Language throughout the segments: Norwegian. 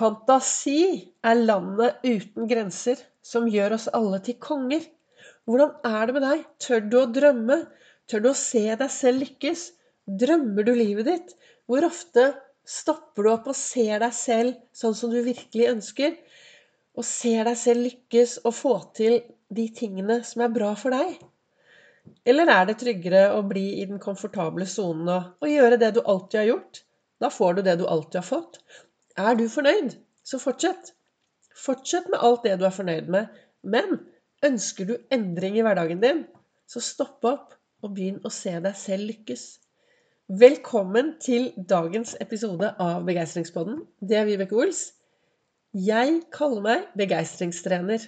Fantasi er landet uten grenser som gjør oss alle til konger. Hvordan er det med deg? Tør du å drømme? Tør du å se deg selv lykkes? Drømmer du livet ditt? Hvor ofte stopper du opp og ser deg selv sånn som du virkelig ønsker? Og ser deg selv lykkes og få til de tingene som er bra for deg? Eller er det tryggere å bli i den komfortable sonen og, og gjøre det du alltid har gjort? Da får du det du alltid har fått. Er du fornøyd, så fortsett. Fortsett med alt det du er fornøyd med. Men ønsker du endring i hverdagen din, så stopp opp og begynn å se deg selv lykkes. Velkommen til dagens episode av Begeistringspodden. Det er Vibeke Ols. Jeg kaller meg begeistringstrener.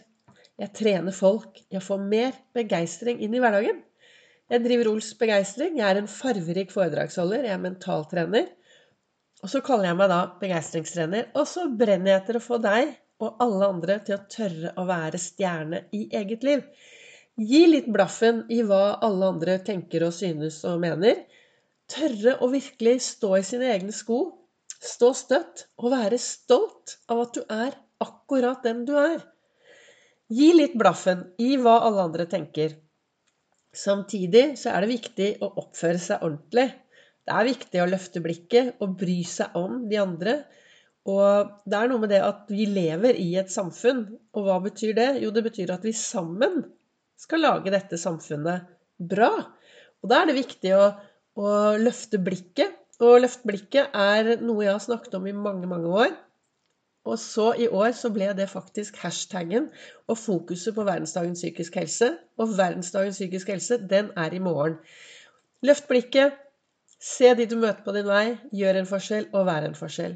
Jeg trener folk Jeg får mer begeistring inn i hverdagen. Jeg driver Ols Begeistring. Jeg er en farverik foredragsholder. Jeg er mentaltrener. Og så kaller jeg meg da begeistringstrener. Og så brenner jeg etter å få deg og alle andre til å tørre å være stjerne i eget liv. Gi litt blaffen i hva alle andre tenker og synes og mener. Tørre å virkelig stå i sine egne sko. Stå støtt og være stolt av at du er akkurat den du er. Gi litt blaffen i hva alle andre tenker. Samtidig så er det viktig å oppføre seg ordentlig. Det er viktig å løfte blikket og bry seg om de andre. Og det er noe med det at vi lever i et samfunn. Og hva betyr det? Jo, det betyr at vi sammen skal lage dette samfunnet bra. Og da er det viktig å, å løfte blikket. Og løfte blikket er noe jeg har snakket om i mange, mange år. Og så i år så ble det faktisk hashtaggen og fokuset på verdensdagen psykisk helse. Og verdensdagen psykisk helse, den er i morgen. Løft blikket, Se de du møter på din vei, gjør en forskjell og vær en forskjell.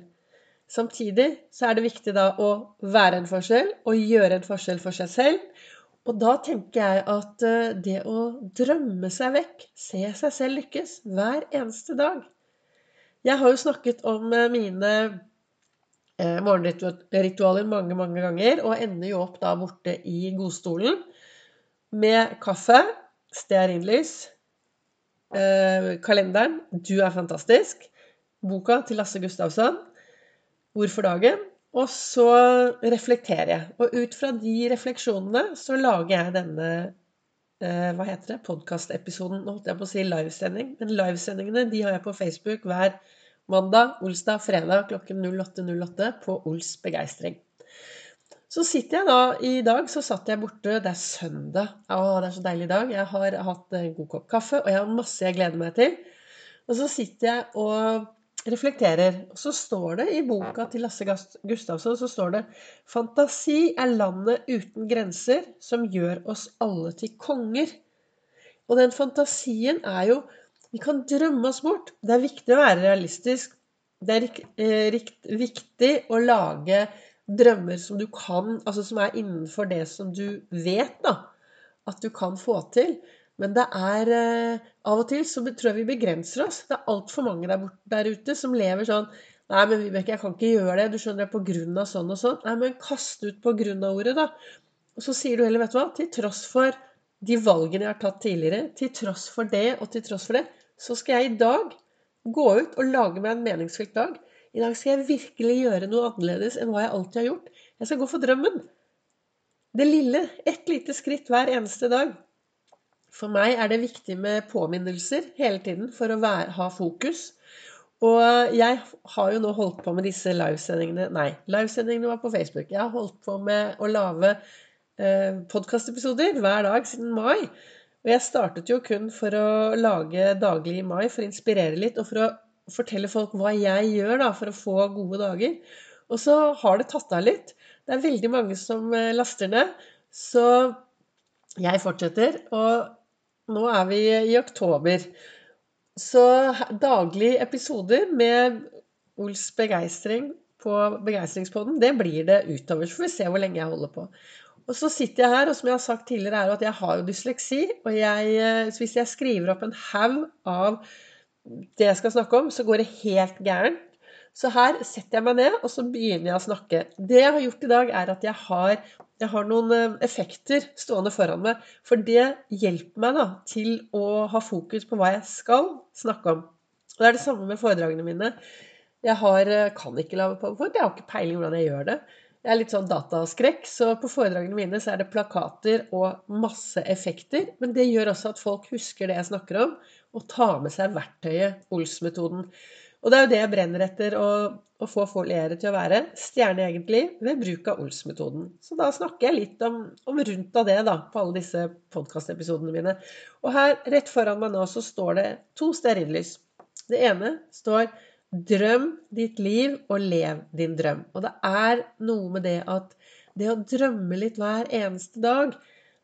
Samtidig så er det viktig da å være en forskjell og gjøre en forskjell for seg selv. Og da tenker jeg at eh, det å drømme seg vekk, se seg selv lykkes hver eneste dag Jeg har jo snakket om eh, mine eh, morgenritualer mange, mange ganger, og ender jo opp da borte i godstolen med kaffe, stearinlys, Eh, kalenderen 'Du er fantastisk', boka til Lasse Gustavsson, 'Ord for dagen'. Og så reflekterer jeg. Og ut fra de refleksjonene så lager jeg denne eh, hva heter det, podkastepisoden, holdt jeg på å si livesending. Men livesendingene de har jeg på Facebook hver mandag, olsdag, fredag klokken 08.08 på Ols begeistring. Så sitter jeg da I dag så satt jeg borte. Det er søndag. Å, det er så deilig dag. Jeg har hatt en god kopp kaffe, og jeg har masse jeg gleder meg til. Og så sitter jeg og reflekterer. Og så står det i boka til Lasse Gustavsson så står det Fantasi er landet uten grenser som gjør oss alle til konger. Og den fantasien er jo Vi kan drømme oss bort. Det er viktig å være realistisk. Det er eh, viktig å lage drømmer som du kan Altså som er innenfor det som du vet, da. At du kan få til. Men det er eh, Av og til så tror jeg vi begrenser oss. Det er altfor mange der, der, ute som lever sånn Nei, men Vibeke, jeg kan ikke gjøre det. Du skjønner, det på grunn av sånn og sånn. Nei, men kast ut på grunn av ordet, da. Og så sier du heller, vet du hva, til tross for de valgene jeg har tatt tidligere, til tross for det og til tross for det, så skal jeg i dag gå ut og lage meg en meningsfylt dag. I dag skal jeg virkelig gjøre noe annerledes enn hva jeg alltid har gjort. Jeg skal gå for drømmen. Det lille. Ett lite skritt hver eneste dag. For meg er det viktig med påminnelser hele tiden for å være, ha fokus. Og jeg har jo nå holdt på med disse livesendingene Nei, livesendingene var på Facebook. Jeg har holdt på med å lage eh, podkastepisoder hver dag siden mai. Og jeg startet jo kun for å lage daglig i mai for å inspirere litt, og for å fortelle folk hva jeg gjør da, for å få gode dager. Og så har det tatt av litt. Det er veldig mange som eh, laster ned. Så jeg fortsetter. Og nå er vi i oktober. Så daglige episoder med Ols begeistring på Begeistringspodden, det blir det utover. Så får vi se hvor lenge jeg holder på. Og så sitter jeg her, og som jeg har sagt tidligere, er at jeg har jo dysleksi. Og jeg, eh, hvis jeg skriver opp en haug av det jeg skal snakke om, så går det helt gærent. Så her setter jeg meg ned, og så begynner jeg å snakke. Det jeg har gjort i dag, er at jeg har, jeg har noen eh, effekter stående foran meg. For det hjelper meg da, til å ha fokus på hva jeg skal snakke om. Og det er det samme med foredragene mine. Jeg har, eh, kan ikke lage powerpoint. Jeg har ikke peiling hvordan jeg gjør det. Jeg er litt sånn dataskrekk, så på foredragene mine så er det plakater og masse effekter. Men det gjør også at folk husker det jeg snakker om, og tar med seg verktøyet Ols-metoden. Og det er jo det jeg brenner etter, å, å få foliere til å være stjerne egentlig, ved bruk av Ols-metoden. Så da snakker jeg litt om, om rundt av det da, på alle disse podkastepisodene mine. Og her rett foran meg nå så står det to stearinlys. Det ene står 'Drøm ditt liv og lev din drøm'. Og det er noe med det at det å drømme litt hver eneste dag,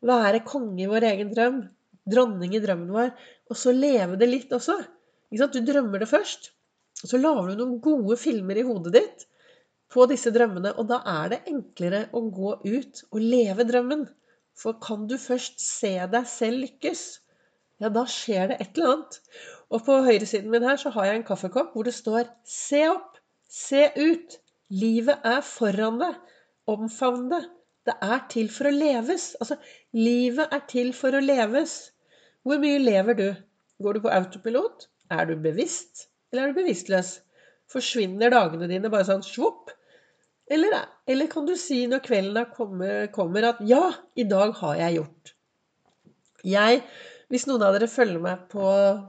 være konge i vår egen drøm, dronning i drømmen vår, og så leve det litt også. Du drømmer det først, og så lager du noen gode filmer i hodet ditt på disse drømmene, og da er det enklere å gå ut og leve drømmen. For kan du først se deg selv lykkes, ja, da skjer det et eller annet. Og på høyresiden min her så har jeg en kaffekopp hvor det står 'Se opp! Se ut! Livet er foran deg! Omfavn det! Det er til for å leves!' Altså, livet er til for å leves. Hvor mye lever du? Går du på autopilot? Er du bevisst? Eller er du bevisstløs? Forsvinner dagene dine bare sånn svopp? Eller, eller, kan du si når kvelden kommer, kommer at 'ja, i dag har jeg gjort'. Jeg hvis noen av dere følger meg på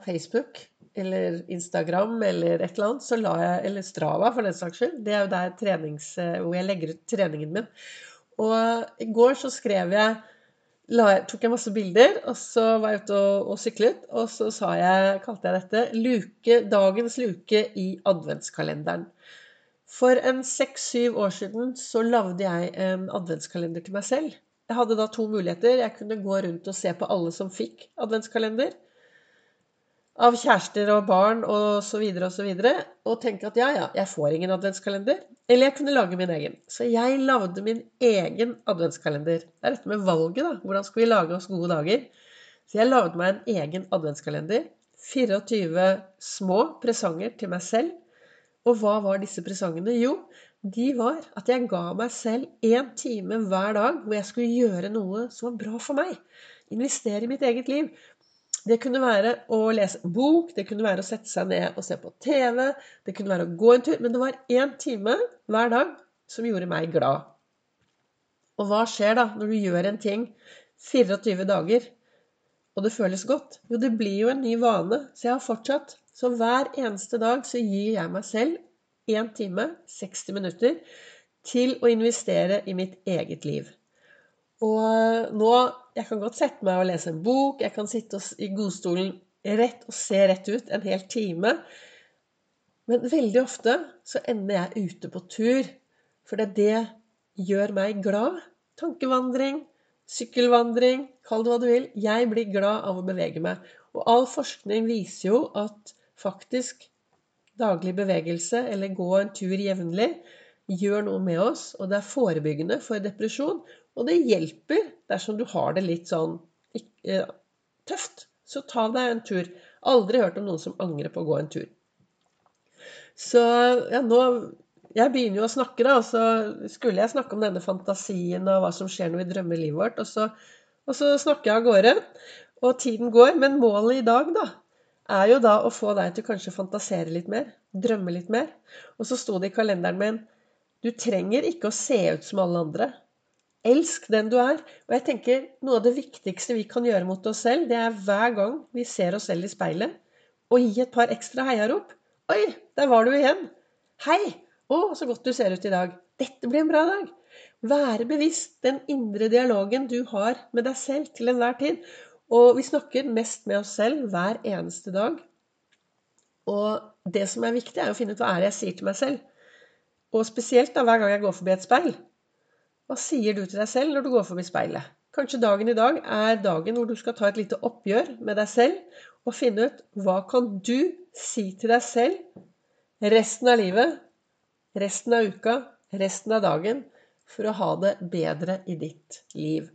Facebook eller Instagram eller et eller annet, så la jeg Eller Strava, for den saks skyld. Det er jo der trenings, hvor jeg legger ut treningen min. Og i går så skrev jeg la, tok jeg masse bilder, og så var jeg ute og, og syklet. Og så jeg, kalte jeg dette luke, 'Dagens luke i adventskalenderen'. For en seks-syv år siden så lagde jeg en adventskalender til meg selv. Jeg hadde da to muligheter. Jeg kunne gå rundt og se på alle som fikk adventskalender. Av kjærester og barn og så videre og så videre. Og tenke at ja, ja, jeg får ingen adventskalender. Eller jeg kunne lage min egen. Så jeg lagde min egen adventskalender. Det er dette med valget, da. Hvordan skal vi lage oss gode dager? Så jeg lagde meg en egen adventskalender. 24 små presanger til meg selv. Og hva var disse presangene? Jo, de var at jeg ga meg selv én time hver dag hvor jeg skulle gjøre noe som var bra for meg. Investere i mitt eget liv. Det kunne være å lese bok, det kunne være å sette seg ned og se på TV, det kunne være å gå en tur. Men det var én time hver dag som gjorde meg glad. Og hva skjer da når du gjør en ting 24 dager, og det føles godt? Jo, det blir jo en ny vane. Så jeg har fortsatt. Så hver eneste dag så gir jeg meg selv 1 time, 60 minutter, til å investere i mitt eget liv. Og nå Jeg kan godt sette meg og lese en bok. Jeg kan sitte i godstolen rett og se rett ut en hel time. Men veldig ofte så ender jeg ute på tur. For det, er det gjør meg glad. Tankevandring, sykkelvandring, kall det hva du vil. Jeg blir glad av å bevege meg. Og all forskning viser jo at faktisk daglig bevegelse eller gå en tur jevnlig gjør noe med oss, og det er forebyggende for depresjon. Og det hjelper dersom du har det litt sånn tøft. Så ta deg en tur. Aldri hørt om noen som angrer på å gå en tur. Så ja, nå Jeg begynner jo å snakke, da, og så skulle jeg snakke om denne fantasien og hva som skjer når vi drømmer livet vårt, og så, og så snakker jeg av gårde. Og tiden går. Men målet i dag, da, er jo da å få deg til kanskje å fantasere litt mer, drømme litt mer. Og så sto det i kalenderen min du trenger ikke å se ut som alle andre. Elsk den du er. Og jeg tenker noe av det viktigste vi kan gjøre mot oss selv, det er hver gang vi ser oss selv i speilet, å gi et par ekstra heiarop. Oi, der var du igjen. Hei! Å, så godt du ser ut i dag. Dette blir en bra dag. Være bevisst den indre dialogen du har med deg selv til enhver tid. Og vi snakker mest med oss selv hver eneste dag. Og det som er viktig, er å finne ut hva er det jeg sier til meg selv. Og spesielt da hver gang jeg går forbi et speil. Hva sier du til deg selv når du går forbi speilet? Kanskje dagen i dag er dagen hvor du skal ta et lite oppgjør med deg selv og finne ut hva kan du si til deg selv resten av livet, resten av uka, resten av dagen for å ha det bedre i ditt liv.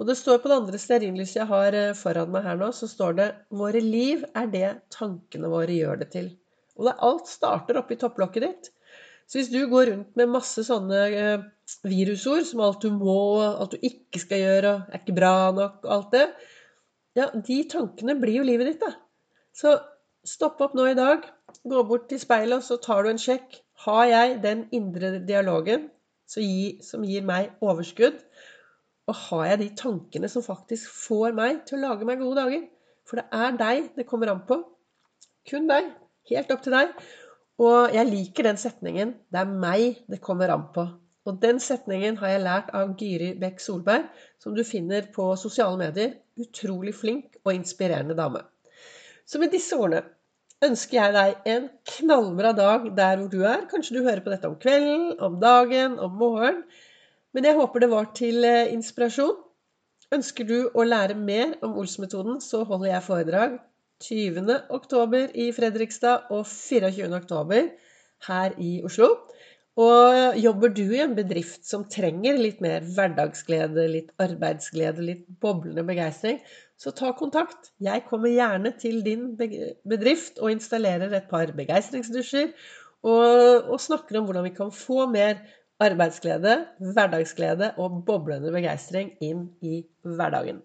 Og det står på det andre stearinlyset jeg har eh, foran meg her nå, så står det 'Våre liv er det tankene våre gjør det til'. Og det, alt starter oppi topplokket ditt. Så hvis du går rundt med masse sånne eh, virusord som alt du må, alt du ikke skal gjøre, og er ikke bra nok, og alt det Ja, de tankene blir jo livet ditt, da. Så stopp opp nå i dag. Gå bort til speilet, og så tar du en sjekk. Har jeg den indre dialogen som gir meg overskudd? Og har jeg de tankene som faktisk får meg til å lage meg gode dager? For det er deg det kommer an på. Kun deg. Helt opp til deg. Og jeg liker den setningen 'Det er meg det kommer an på'. Og den setningen har jeg lært av Gyri Bekk Solberg, som du finner på sosiale medier. Utrolig flink og inspirerende dame. Så med disse ordene ønsker jeg deg en knallbra dag der hvor du er. Kanskje du hører på dette om kvelden, om dagen, om morgenen. Men jeg håper det var til eh, inspirasjon. Ønsker du å lære mer om Ols-metoden, så holder jeg foredrag 20.10. i Fredrikstad og 24.10. her i Oslo. Og jobber du i en bedrift som trenger litt mer hverdagsglede, litt arbeidsglede, litt boblende begeistring, så ta kontakt. Jeg kommer gjerne til din bedrift og installerer et par begeistringsdusjer. Og, og snakker om hvordan vi kan få mer arbeidsglede, hverdagsglede og boblende begeistring inn i hverdagen.